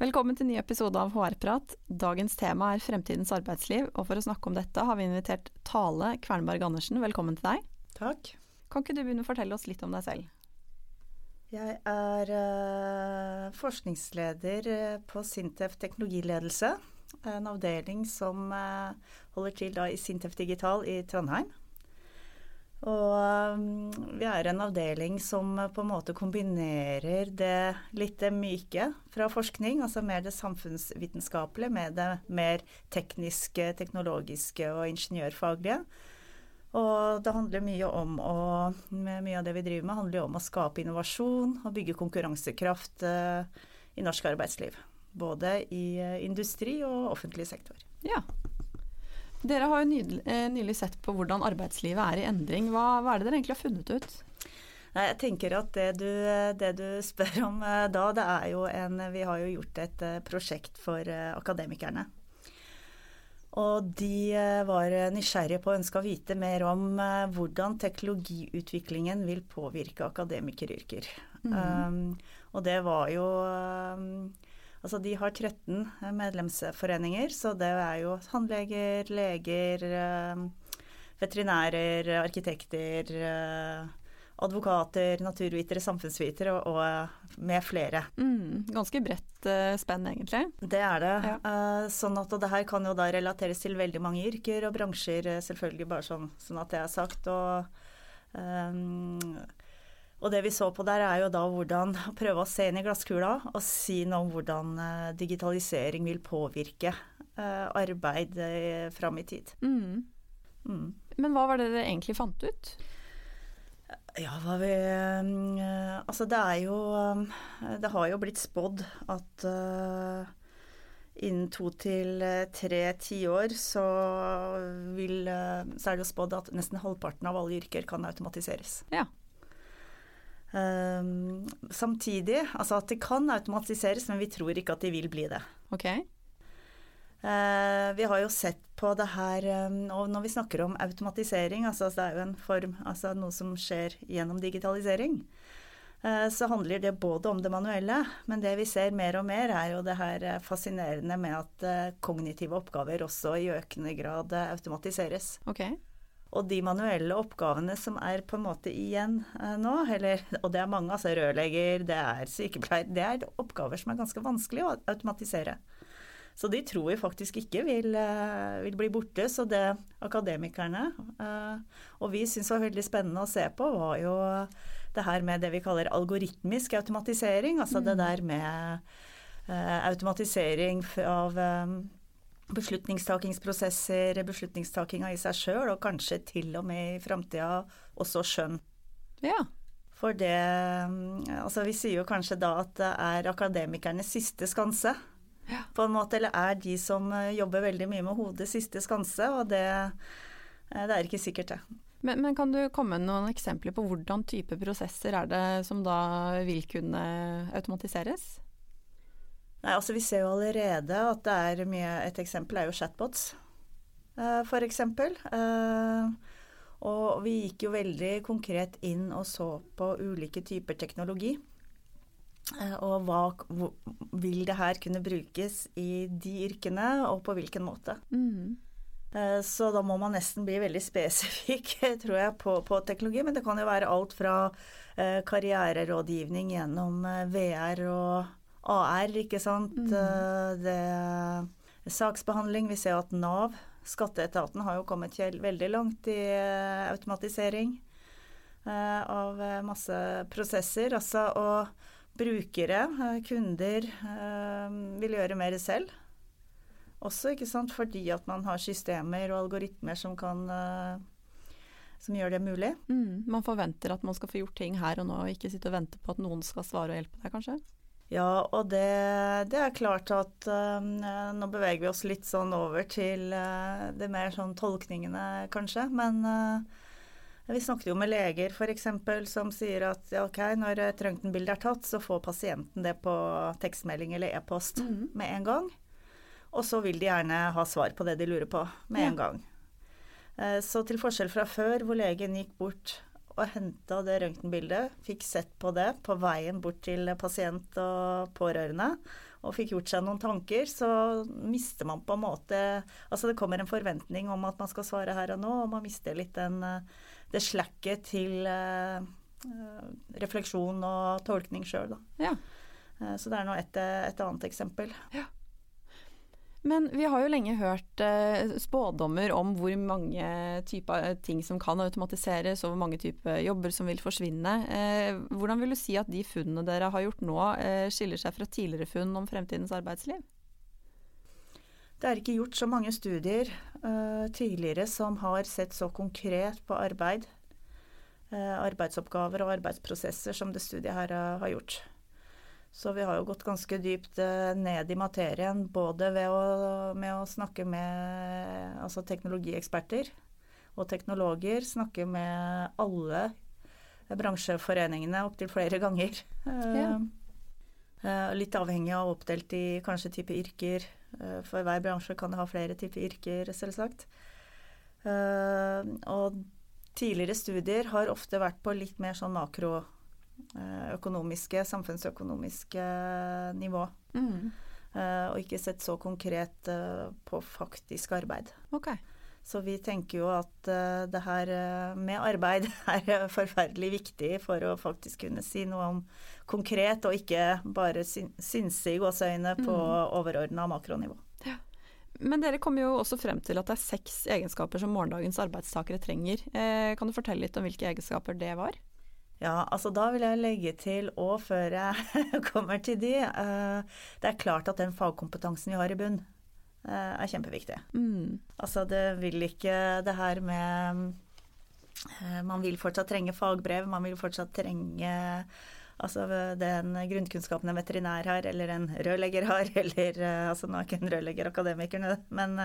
Velkommen til ny episode av HR-prat. Dagens tema er fremtidens arbeidsliv, og for å snakke om dette har vi invitert Tale Kvernberg Andersen. Velkommen til deg. Takk. Kan ikke du begynne å fortelle oss litt om deg selv? Jeg er uh, forskningsleder eh, på Sintef teknologiledelse. En avdeling som uh, holder til i Sintef Digital i Trondheim. Og um, vi er en avdeling som på en måte kombinerer det litt myke fra forskning, altså mer det samfunnsvitenskapelige med det mer tekniske, teknologiske og ingeniørfaglige. Og det handler mye om å Mye av det vi driver med, handler om å skape innovasjon og bygge konkurransekraft uh, i norsk arbeidsliv. Både i uh, industri og offentlig sektor. Ja. Dere har jo nylig, uh, nylig, sett på hvordan arbeidslivet er i endring. Hva, hva, er det dere egentlig har funnet ut? Jeg tenker at det du, det du spør om da, det er jo en Vi har jo gjort et prosjekt for akademikerne. Og de eh, var nysgjerrige på og ønska å vite mer om eh, hvordan teknologiutviklingen vil påvirke akademikeryrker. Mm. Um, og det var jo um, Altså de har 13 medlemsforeninger, så det er jo tannleger, leger, um, veterinærer, arkitekter uh, advokater, naturvitere, samfunnsvitere og, og med flere. Mm, ganske bredt uh, spenn, egentlig. Det er det. Ja. Uh, sånn at, og det her kan jo da relateres til veldig mange yrker og bransjer, eh, selvfølgelig, bare sånn, sånn at det er sagt. og um, og det vi så på der, er jo da hvordan prøve å se inn i glasskula og si noe om hvordan digitalisering vil påvirke uh, arbeid uh, fram i tid. Mm. Mm. Men hva var det dere egentlig fant ut? Ja, hva vi uh, Altså, det er jo Det har jo blitt spådd at innen to til tre tiår så vil Så er det jo spådd at nesten halvparten av alle yrker kan automatiseres. Ja. Um, samtidig, altså at det kan automatiseres, men vi tror ikke at de vil bli det. Ok. Uh, vi har jo sett på det her um, Og når vi snakker om automatisering, altså det er jo en form, altså noe som skjer gjennom digitalisering, uh, så handler det både om det manuelle, men det vi ser mer og mer, er jo det her fascinerende med at kognitive oppgaver også i økende grad automatiseres. Okay. Og de manuelle oppgavene som er på en måte igjen nå, eller, og det er mange, altså rørlegger, det er sykepleier, det er oppgaver som er ganske vanskelig å automatisere. Så de tror vi faktisk ikke vil, eh, vil bli borte. Så det akademikerne eh, og vi syns var veldig spennende å se på, var jo det her med det vi kaller algoritmisk automatisering. Altså mm. det der med eh, automatisering av beslutningstakingsprosesser, beslutningstakinga i seg sjøl, og kanskje til og med i framtida også skjønn. Ja. For det Altså vi sier jo kanskje da at det er akademikernes siste skanse ja. på en måte, eller er de som eh, jobber veldig mye med hodet siste skanse, og det, eh, det er ikke sikkert, det. Men, men, kan du komme med noen eksempler på hvordan type prosesser er det som da vil kunne automatiseres? Nei, altså Vi ser jo allerede at det er mye Et eksempel er jo chatbots, uh, for eksempel. Uh, og vi gikk jo veldig konkret inn og så på ulike typer teknologi. Eh, og hva vil det her kunne brukes i de yrkene, og på hvilken måte. Mm. Eh, så da må man nesten bli veldig spesifikk, tror jeg, på, på, teknologi. Men det kan jo være alt fra eh, karriererådgivning gjennom VR og AR, ikke sant. Mm. Det saksbehandling. Vi ser at Nav, skatteetaten, har jo kommet veldig langt i automatisering av masse prosesser. Altså, og brukere, eh, kunder, eh, vil gjøre mer selv. Også ikke sant, fordi at man har systemer og algoritmer som kan eh, som gjør det mulig. Mm, man forventer at man skal få gjort ting her og nå, og ikke sitte og vente på at noen skal svare og hjelpe deg, kanskje? Ja, og det, det er klart at um, Nå beveger vi oss litt sånn over til uh, det mer sånn tolkningene, kanskje. Men uh, vi snakket jo med leger f.eks. som sier at ja, ok, når et røntgenbilde er tatt, så får pasienten det på tekstmelding eller e-post mm. med en gang. Og så vil de gjerne ha svar på det de lurer på med ja. en gang. Så til forskjell fra før, hvor legen gikk bort og henta det røntgenbildet. Fikk sett på det på veien bort til pasient og pårørende. Og fikk gjort seg noen tanker. Så mister man på en måte Altså det kommer en forventning om at man skal svare her og nå, og man mister litt den, det slacket til uh, refleksjon og tolkning sjøl, da. Ja. Uh, så det er nå et, et annet eksempel. Ja. Men vi har jo lenge hørt eh, spådommer om hvor mange typer eh, ting som kan automatiseres, og hvor mange typer jobber som vil forsvinne. Eh, hvordan vil du si at de funnene dere har gjort nå, skiller seg fra tidligere funn om fremtidens arbeidsliv? Det er ikke gjort så mange studier tidligere som har sett så konkret på arbeid, arbeidsoppgaver og arbeidsprosesser som det studiet her har gjort. Så vi har jo gått ganske dypt eh, ned i materien, både ved å, med å snakke med altså teknologieksperter og teknologer. Snakke med alle bransjeforeningene opptil flere ganger. Ja. Uh, litt avhengig av oppdelt i kanskje type yrker. For hver bransje kan det ha flere typer yrker, selvsagt. Og tidligere studier har ofte vært på litt mer sånn makro Eh, økonomiske, samfunnsøkonomiske nivå. Mm. Uh, og ikke sett så konkret på faktisk arbeid. Okay. Så vi tenker jo at det her med arbeid er forferdelig viktig for å faktisk kunne si noe om konkret, og ikke bare syn synse i gåseøyne på mm. overordna makronivå. Ja. Men dere kommer jo også frem til at det er seks egenskaper som morgendagens arbeidstakere trenger. kan du fortelle litt om hvilke egenskaper det var? Ja, altså da vil jeg legge til òg, før jeg kommer til de uh, Det er klart at den fagkompetansen vi har i bunn, uh, er kjempeviktig. Mm. Altså det vil ikke det her med uh, Man vil fortsatt trenge fagbrev, man vil fortsatt trenge Altså den grunnkunnskapen en veterinær har, eller en rørlegger har, eller altså Nå er ikke en rørlegger akademiker, men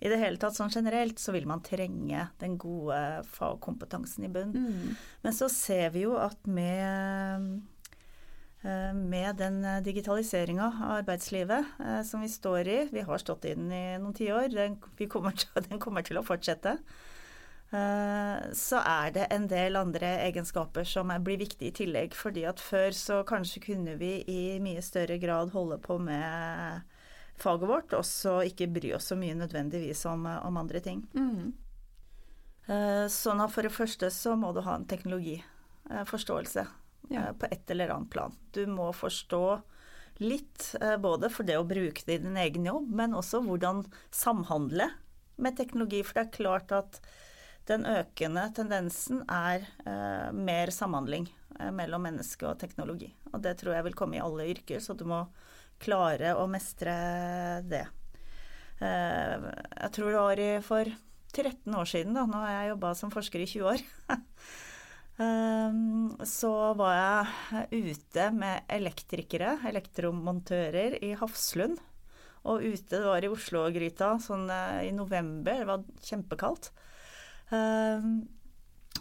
i det hele tatt sånn generelt så vil man trenge den gode fagkompetansen i bunn. Mm. Men så ser vi jo at med eh, med den digitaliseringa av arbeidslivet eh, som vi står i, vi har stått i den i noen tiår, den, den kommer til å fortsette, eh, så er det en del andre egenskaper som blir viktige i tillegg. fordi at før så kanskje kunne vi i mye større grad holde på med faget vårt, og så ikke bry oss så mye nødvendigvis om, om andre ting. Mm. Uh, sånn at for det første så må du ha en teknologiforståelse ja. på et eller annet plan. Du må forstå litt både for det å bruke det i din egen jobb, men også hvordan samhandle med teknologi. For det er klart at den økende tendensen er mer samhandling mellom menneske og teknologi. Og det tror jeg vil komme i alle yrker, så du må klare å mestre det. Eh, jeg tror det var for 13 år siden, da, nå har jeg jobba som forsker i 20 år, eh, så var jeg ute med elektrikere, elektromontører, i Hafslund. Og ute, det var i Oslo-gryta sånn eh, i november, det var kjempekaldt.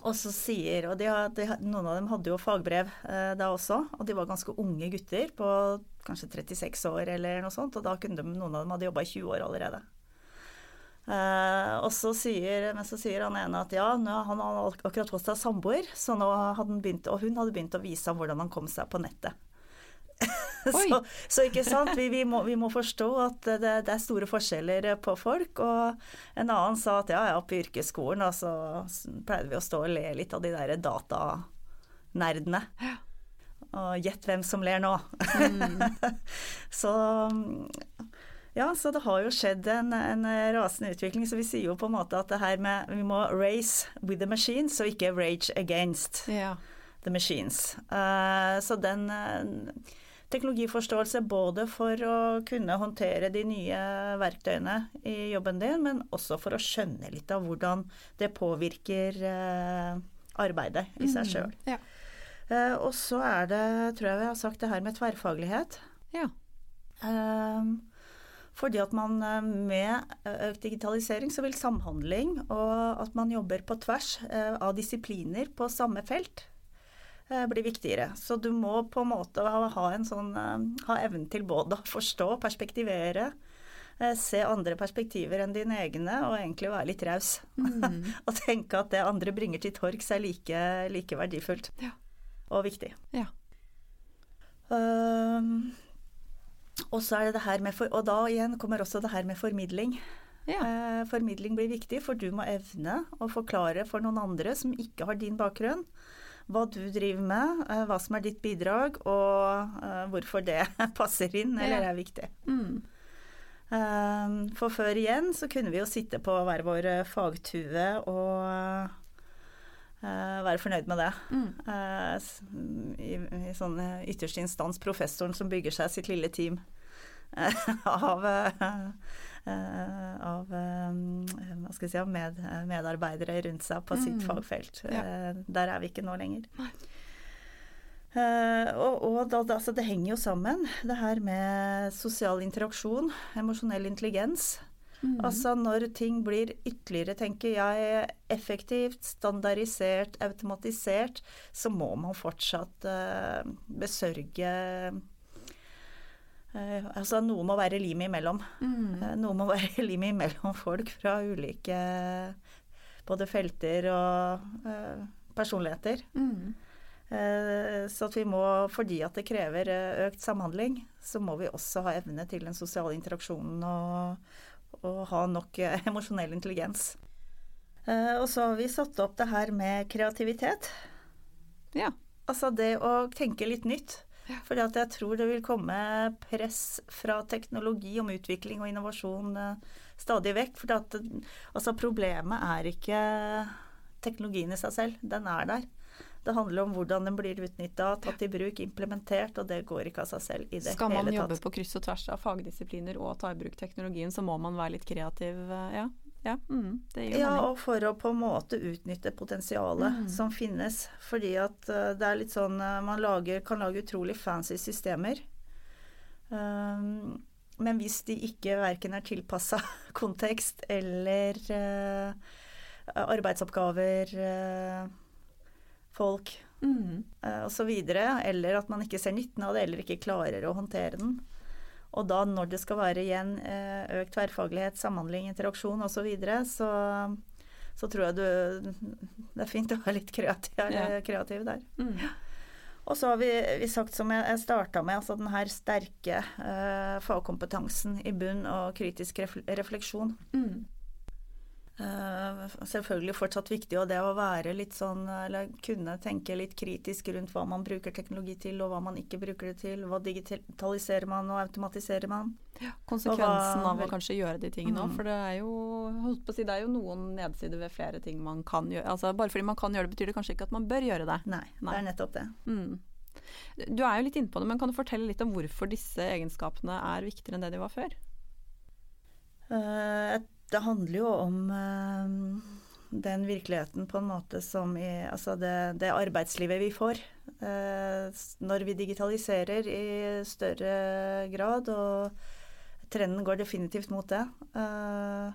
Og så sier, og de, de, Noen av dem hadde jo fagbrev eh, da også, og de var ganske unge gutter på kanskje 36 år eller noe sånt. Og da kunne de, noen av dem hadde jobba i 20 år allerede. Uh, og så sier, men så sier han ene at ja, nå, han hadde akkurat fått seg samboer, så nå hadde han begynt, og hun hadde begynt å vise ham hvordan han kom seg på nettet. så, så, ikke sant, vi, vi, må, vi må, forstå at det, det, er store forskjeller på folk. Og en annen sa at ja, ja, på yrkesskolen da, så pleide vi å stå og le litt av de der datanerdene. Og gjett hvem som ler nå. Mm. så ja, så det har jo skjedd en, en, rasende utvikling. Så vi sier jo på en måte at det her med Vi må race with the machines, og ikke rage against ja. the machines. Uh, så den uh, teknologiforståelse både for å kunne håndtere de nye verktøyene i jobben din, men også for å skjønne litt av hvordan det påvirker uh, arbeidet i seg sjøl. Mm, ja. Eh, og så er det, tror jeg vi har sagt det her med tverrfaglighet. Ja. Eh, fordi at man eh, med økt digitalisering så vil samhandling og at man jobber på tvers eh, av disipliner på samme felt eh, bli viktigere. Så du må på en måte ha, en sånn, eh, ha evnen til både å forstå, perspektivere, eh, se andre perspektiver enn dine egne, og egentlig være litt raus. Mm. og tenke at det andre bringer til torgs er like, like verdifullt Ja. og viktig. Ja. Um, og så er det det her med for, Og da igjen kommer også det her med formidling. Ja. Eh, formidling blir viktig, for du må evne å forklare for noen andre som ikke har din bakgrunn, hva du driver med, eh, hva som er ditt bidrag, og eh, hvorfor det passer inn eller er viktig. Mm. Eh, for før igjen så kunne vi jo sitte på hver vår fagtue og være fornøyd med det. Mm. I, i sånn ytterste instans professoren som bygger seg sitt lille team av, av eh, hva skal si, med, medarbeidere rundt seg på sitt Mm. fagfelt. Ja. Eh, Der er vi ikke nå lenger. Uh, og og da, altså det henger jo sammen, det her med sosial interaksjon, emosjonell intelligens. Mm. Altså når ting blir ytterligere, tenker jeg, effektivt, standardisert, automatisert, så må man fortsatt uh, besørge eh, Altså noe må være limet imellom. Mm. Uh, noe må være limet imellom folk fra ulike både felter og uh, personligheter. Mm. Så at vi må, fordi at det krever økt samhandling, så må vi også ha evne til den sosiale interaksjonen og, og ha nok emosjonell intelligens. Og så har vi satt opp det her med kreativitet. Ja. Altså det å tenke litt nytt. At jeg tror det vil komme press fra teknologi om utvikling og innovasjon eh, stadig vekk. For at, altså problemet er ikke teknologien i seg selv, den er der. Det handler om hvordan den blir utnytta, tatt i bruk, implementert, og det går ikke av seg selv i det hele tatt. Skal man jobbe på kryss og tvers av fagdisipliner og ta i bruk teknologien, så må man være litt kreativ. eh, Ja, ja mm, Ja, og for å på en måte utnytte potensialet Mm. som finnes. Fordi at eh, det er litt sånn eh, Man lager, kan lage utrolig fancy systemer. Um, men hvis de ikke verken er tilpassa kontekst eller uh, arbeidsoppgaver, uh, folk Mm. uh, osv., eller at man ikke ser nytten av det, eller ikke klarer å håndtere den. Og da når det skal være igjen eh, økt tverrfaglighet, samhandling, interaksjon osv., så, videre, så så tror jeg du Det er fint å være litt kreativ, Ja. kreativ der. Mm. Og så har vi, vi sagt, som jeg starta med, altså den her sterke eh, fagkompetansen i bunn og kritisk refleksjon. Mm. Eh, selvfølgelig fortsatt viktig, og det å være litt sånn Eller kunne tenke litt kritisk rundt hva man bruker teknologi til, og hva man ikke bruker det til. Hva digitaliserer man, og automatiserer man. Konsekvensen hva- av å kanskje gjøre de tingene òg. Mm. For det er jo si, det er jo noen nedsider ved flere ting man kan gjøre. Altså, bare fordi man kan gjøre det, betyr det kanskje ikke at man bør gjøre det. Nei, Nei. det er nettopp det. Mm. Du er jo litt inne på det, men kan du fortelle litt om hvorfor disse egenskapene er viktigere enn det de var før? Eh, det handler jo om eh, den virkeligheten på en måte som i Altså det, det arbeidslivet vi får. eh, når vi digitaliserer i større grad, og trenden går definitivt mot det, eh,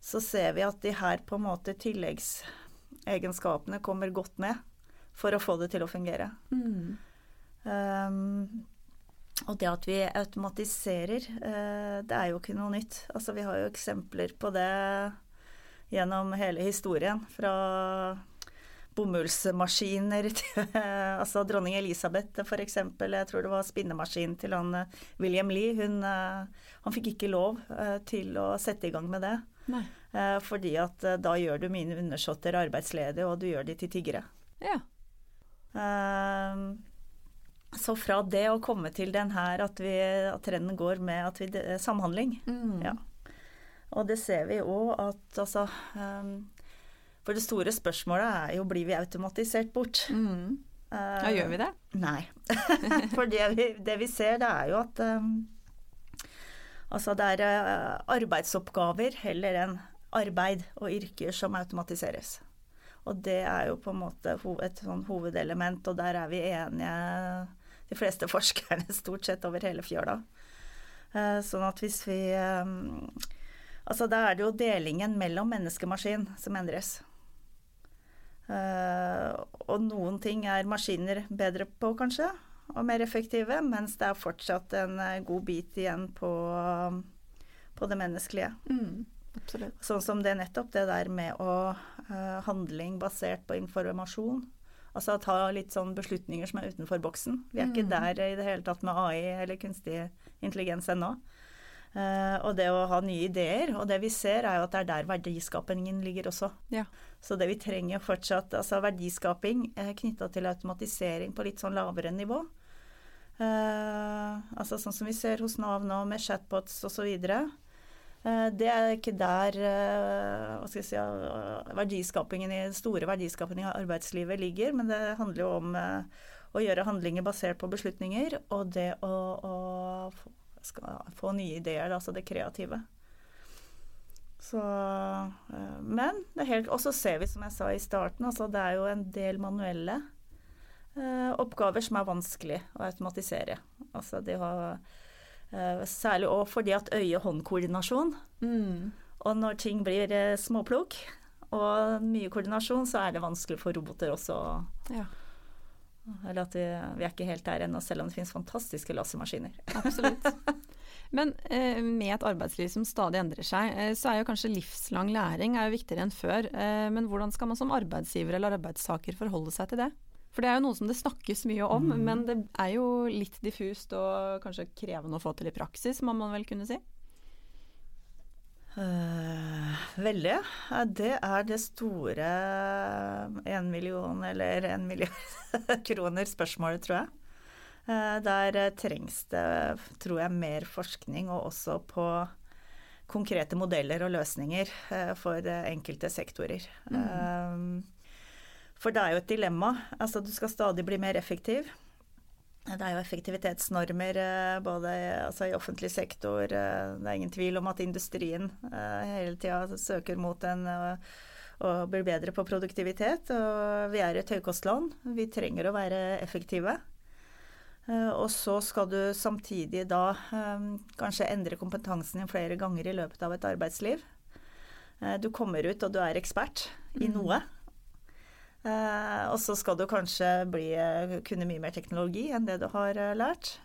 så ser vi at de her på en måte tilleggsegenskapene kommer godt med for å få det til å fungere. Mm. Um, og det at vi automatiserer, eh, det er jo ikke noe nytt. Altså, vi har jo eksempler på det gjennom hele historien. Fra bomullsmaskiner til altså dronning Elisabeth f.eks. Jeg tror det var spinnemaskinen til han eh, William Lee. Hun, eh, han fikk ikke lov til å sette i gang med det. Nei. eh, Fordi at da gjør du mine undersåtter arbeidsledige, og du gjør de til tiggere. Ja. Ehm, Så fra det å komme til den her at, vi, at trenden går med at vi, samhandling, Mm. Ja. og det ser vi òg at altså um, For det store spørsmålet er jo blir vi automatisert bort? Mm. Ja, gjør vi det? Nei. For det vi, det vi ser, det er jo at um, Altså det er uh, arbeidsoppgaver heller enn arbeid og yrker som automatiseres. Og det er jo på en måte et sånn hovedelement, og der er vi enige, de fleste forskerne, stort sett over hele fjøla. Eh, sånn at hvis vi eh, Altså da er det jo delingen mellom menneskemaskin som endres. Uh, og noen ting er maskiner bedre på, kanskje, og mer effektive, mens det er fortsatt en god bit igjen på, på det menneskelige. Mm. Absolutt. Sånn som det nettopp, det der med å uh, handling basert på informasjon. Altså ta litt sånn beslutninger som er utenfor boksen. Vi er mm. ikke der i det hele tatt med AI eller kunstig intelligens ennå. Uh, og det å ha nye ideer. Og det vi ser, er jo at det er der verdiskapingen ligger også. Ja. Så det vi trenger fortsatt, altså verdiskaping uh, knytta til automatisering på litt sånn lavere nivå. Uh, altså sånn som vi ser hos Nav nå med chatbots osv. Eh, det er ikke der eh, si, eh, verdiskapingen i, store verdiskapingen i arbeidslivet ligger, men det handler jo om å gjøre handlinger basert på beslutninger, og det å, å få nye ideer, altså det kreative. Så, men det er helt Og så ser vi, som jeg sa i starten, altså det er jo en del manuelle eh, oppgaver som er vanskelig å automatisere. Altså å Eh, særlig òg fordi at øye-hånd-koordinasjon. Mm. Og når ting blir eh, småplukk og mye koordinasjon, så er det vanskelig for roboter også. Ja. Eller at vi, vi, er ikke helt der ennå, selv om det finnes fantastiske lasermaskiner. Absolutt. Men eh, med et arbeidsliv som stadig endrer seg, eh, så er jo kanskje livslang læring er jo viktigere enn før. Eh, men hvordan skal man som arbeidsgiver eller arbeidstaker forholde seg til det? For det er jo noe som det snakkes mye om, mm. men det er jo litt diffust og kanskje krevende å få til i praksis, må man vel kunne si? Uh, veldig. Det er det store én million eller én milliard kroner spørsmålet, tror jeg. Uh, der trengs det, tror jeg, mer forskning, og også på konkrete modeller og løsninger uh, for enkelte sektorer. Mm. For det er jo et dilemma. Altså du skal stadig bli mer effektiv. Det er jo effektivitetsnormer eh, både altså i offentlig sektor. Eh, det er ingen tvil om at industrien eh, hele tida søker mot en og blir bedre på produktivitet. Og vi er et høykostland. Vi trenger å være effektive. Og så skal du samtidig da kanskje endre kompetansen din flere ganger i løpet av et arbeidsliv. Du kommer ut og du er ekspert i mm. noe. Uh, og så skal du kanskje bli, uh, kunne mye mer teknologi enn det du har uh, lært.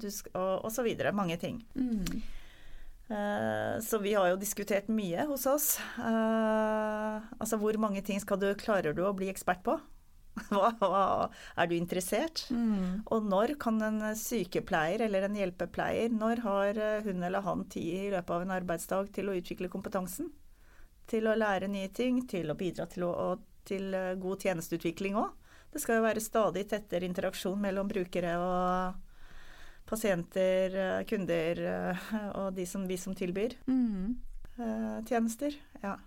Du og, og, så videre. Mange ting. Mm. så vi har jo diskutert mye hos oss. altså hvor mange ting skal du, klarer du å bli ekspert på? hva, hva, er du interessert? Mm. Og når kan en sykepleier eller en hjelpepleier, når har hun eller han tid i løpet av en arbeidsdag til å utvikle kompetansen? Til å lære nye ting, til å bidra til å, å til eh, god tjenesteutvikling òg. Det skal jo være stadig tettere interaksjon mellom brukere og pasienter, eh, kunder eh, og de som, vi som tilbyr mm. tjenester. Ja.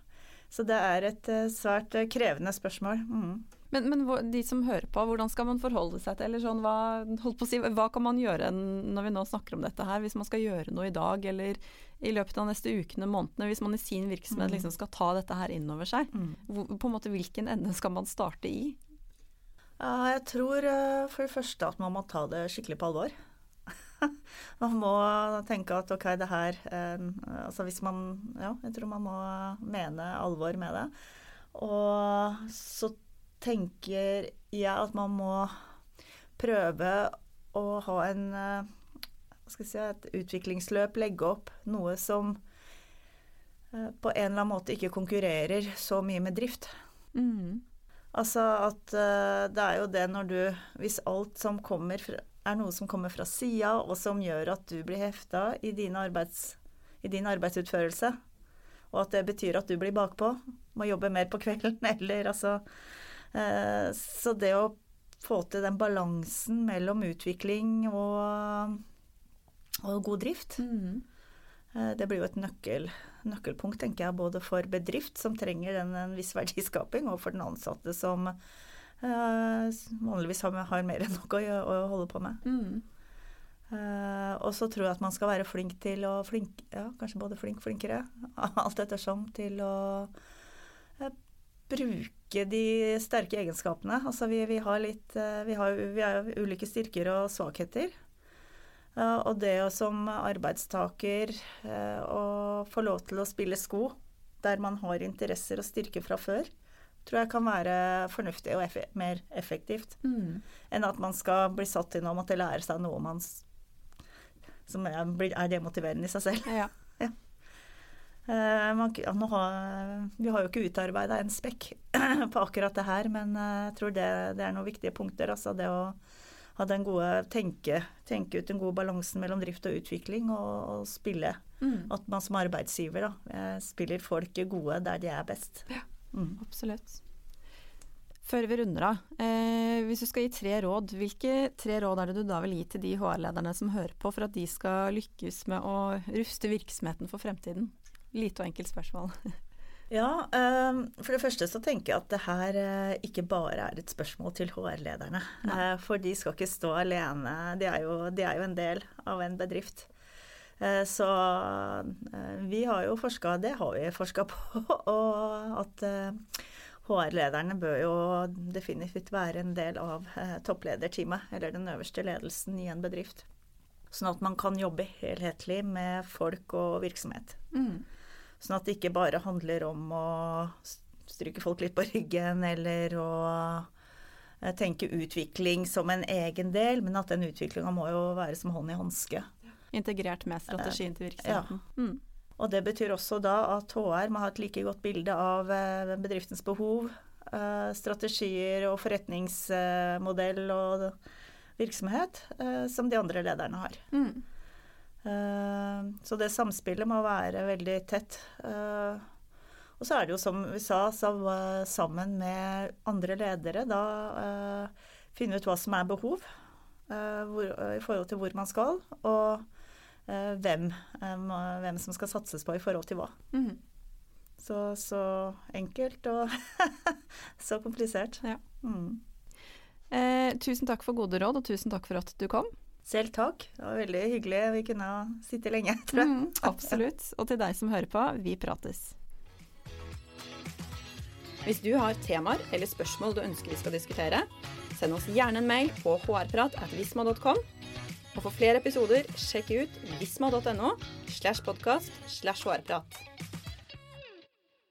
Så det er et svært krevende spørsmål. Mm. Men, men, de som hører på, hvordan skal man forholde seg til eller sånn, hva, si, hva, kan man gjøre når vi nå snakker om dette her, hvis man skal gjøre noe i dag eller i løpet av neste ukene, månedene, hvis man i sin virksomhet mm. liksom skal ta dette her inn over seg? Mm. På en måte, Hvilken ende skal man starte i? Jeg tror eh, for det første at man må ta det skikkelig på alvor. man må tenke at ok, det her eh, Altså hvis man Ja, jeg tror man må mene alvor med det. Og så tenker jeg at man må prøve å ha en eh, si, et utviklingsløp, legge opp noe som eh, på en eller annen måte ikke konkurrerer så mye med drift. Mm. Altså at uh, det er jo det når du Hvis alt som kommer fra, er noe som kommer fra sida, og som gjør at du blir hefta i, arbeids, i din arbeidsutførelse, og at det betyr at du blir bakpå, må jobbe mer på kvelden, eller altså Eh, så det å få til den balansen mellom utvikling og, og god drift, mm. Eh, det blir jo et nøkkel, nøkkelpunkt, tenker jeg, både for bedrift, som trenger den, en viss verdiskaping, og for den ansatte, som uh, vanligvis har, har, mer enn nok å, å, holde på med. Mm. Uh, og så tror jeg at man skal være flink til å flink, ja, kanskje både flink, flinkere, alt ettersom, til å uh, bruke de sterke egenskapene. Altså vi, vi har litt eh, vi har, vi har ulike styrker og svakheter. Uh, og det å som arbeidstaker uh, å få lov til å spille sko der man har interesser og styrker fra før, tror jeg kan være fornuftig og eff mer effektivt. Mm. Enn at man skal bli satt inn og måtte lære seg noe man som er, er demotiverende i seg selv. Ja. Uh, man, ja, har, vi har jo ikke utarbeida en spekk på akkurat det her, men jeg tror det, det er noen viktige punkter. Altså det å ha den gode tenke, tenke ut den gode balansen mellom drift og utvikling, og, og spille. Mm. At man som arbeidsgiver da, eh, spiller folk gode der de er best. Ja, mm. absolutt. Før vi runder av, eh, hvis du skal gi tre råd, hvilke tre råd er det du da vil gi til de HR-lederne som hører på, for at de skal lykkes med å ruste virksomheten for fremtiden? Lite og enkelt spørsmål. Ja, ehm, for det første så tenker jeg at det her uh, ikke bare er et spørsmål til HR-lederne. Uh, for de skal ikke stå alene. De er, jo, de er jo en del av en bedrift. Eh, så vi har jo forska, det har vi forska på, og at HR-lederne bør jo definitivt være en del av topplederteamet, eller den øverste ledelsen i en bedrift. Sånn at man kan jobbe helhetlig med folk og virksomhet. Mm. Sånn at det ikke bare handler om å stryke folk litt på ryggen eller å eh, tenke utvikling som en egen del, men at den utviklinga må jo være som hånd i hanske. Integrert med strategien til virksomheten. Ja. Mm. Og det betyr også da at HR må ha et like godt bilde av eh, bedriftens behov, eh, strategier og forretningsmodell og virksomhet som de andre lederne har. Mm. Eh, så det samspillet må være veldig tett. Eh, og så er det jo som vi sa, sammen med andre ledere, da eh, finne ut hva som er behov hvor, i forhold til hvor man skal, og hvem, hvem, som skal satses på i forhold til hva. Mm. Så, så, enkelt og så komplisert. Ja. Mm. Eh, tusen takk for gode råd, og tusen takk for at du kom. Selv takk. Det var veldig hyggelig. Vi kunne sitte lenge, tror jeg. Mm, absolutt. Og til deg som hører på, vi prates. Hvis du har temaer eller spørsmål du ønsker vi skal diskutere, send oss gjerne en mail på hrprat.visma.com. Og for flere episoder, sjekk ut visma.no slash podkast slash hrprat.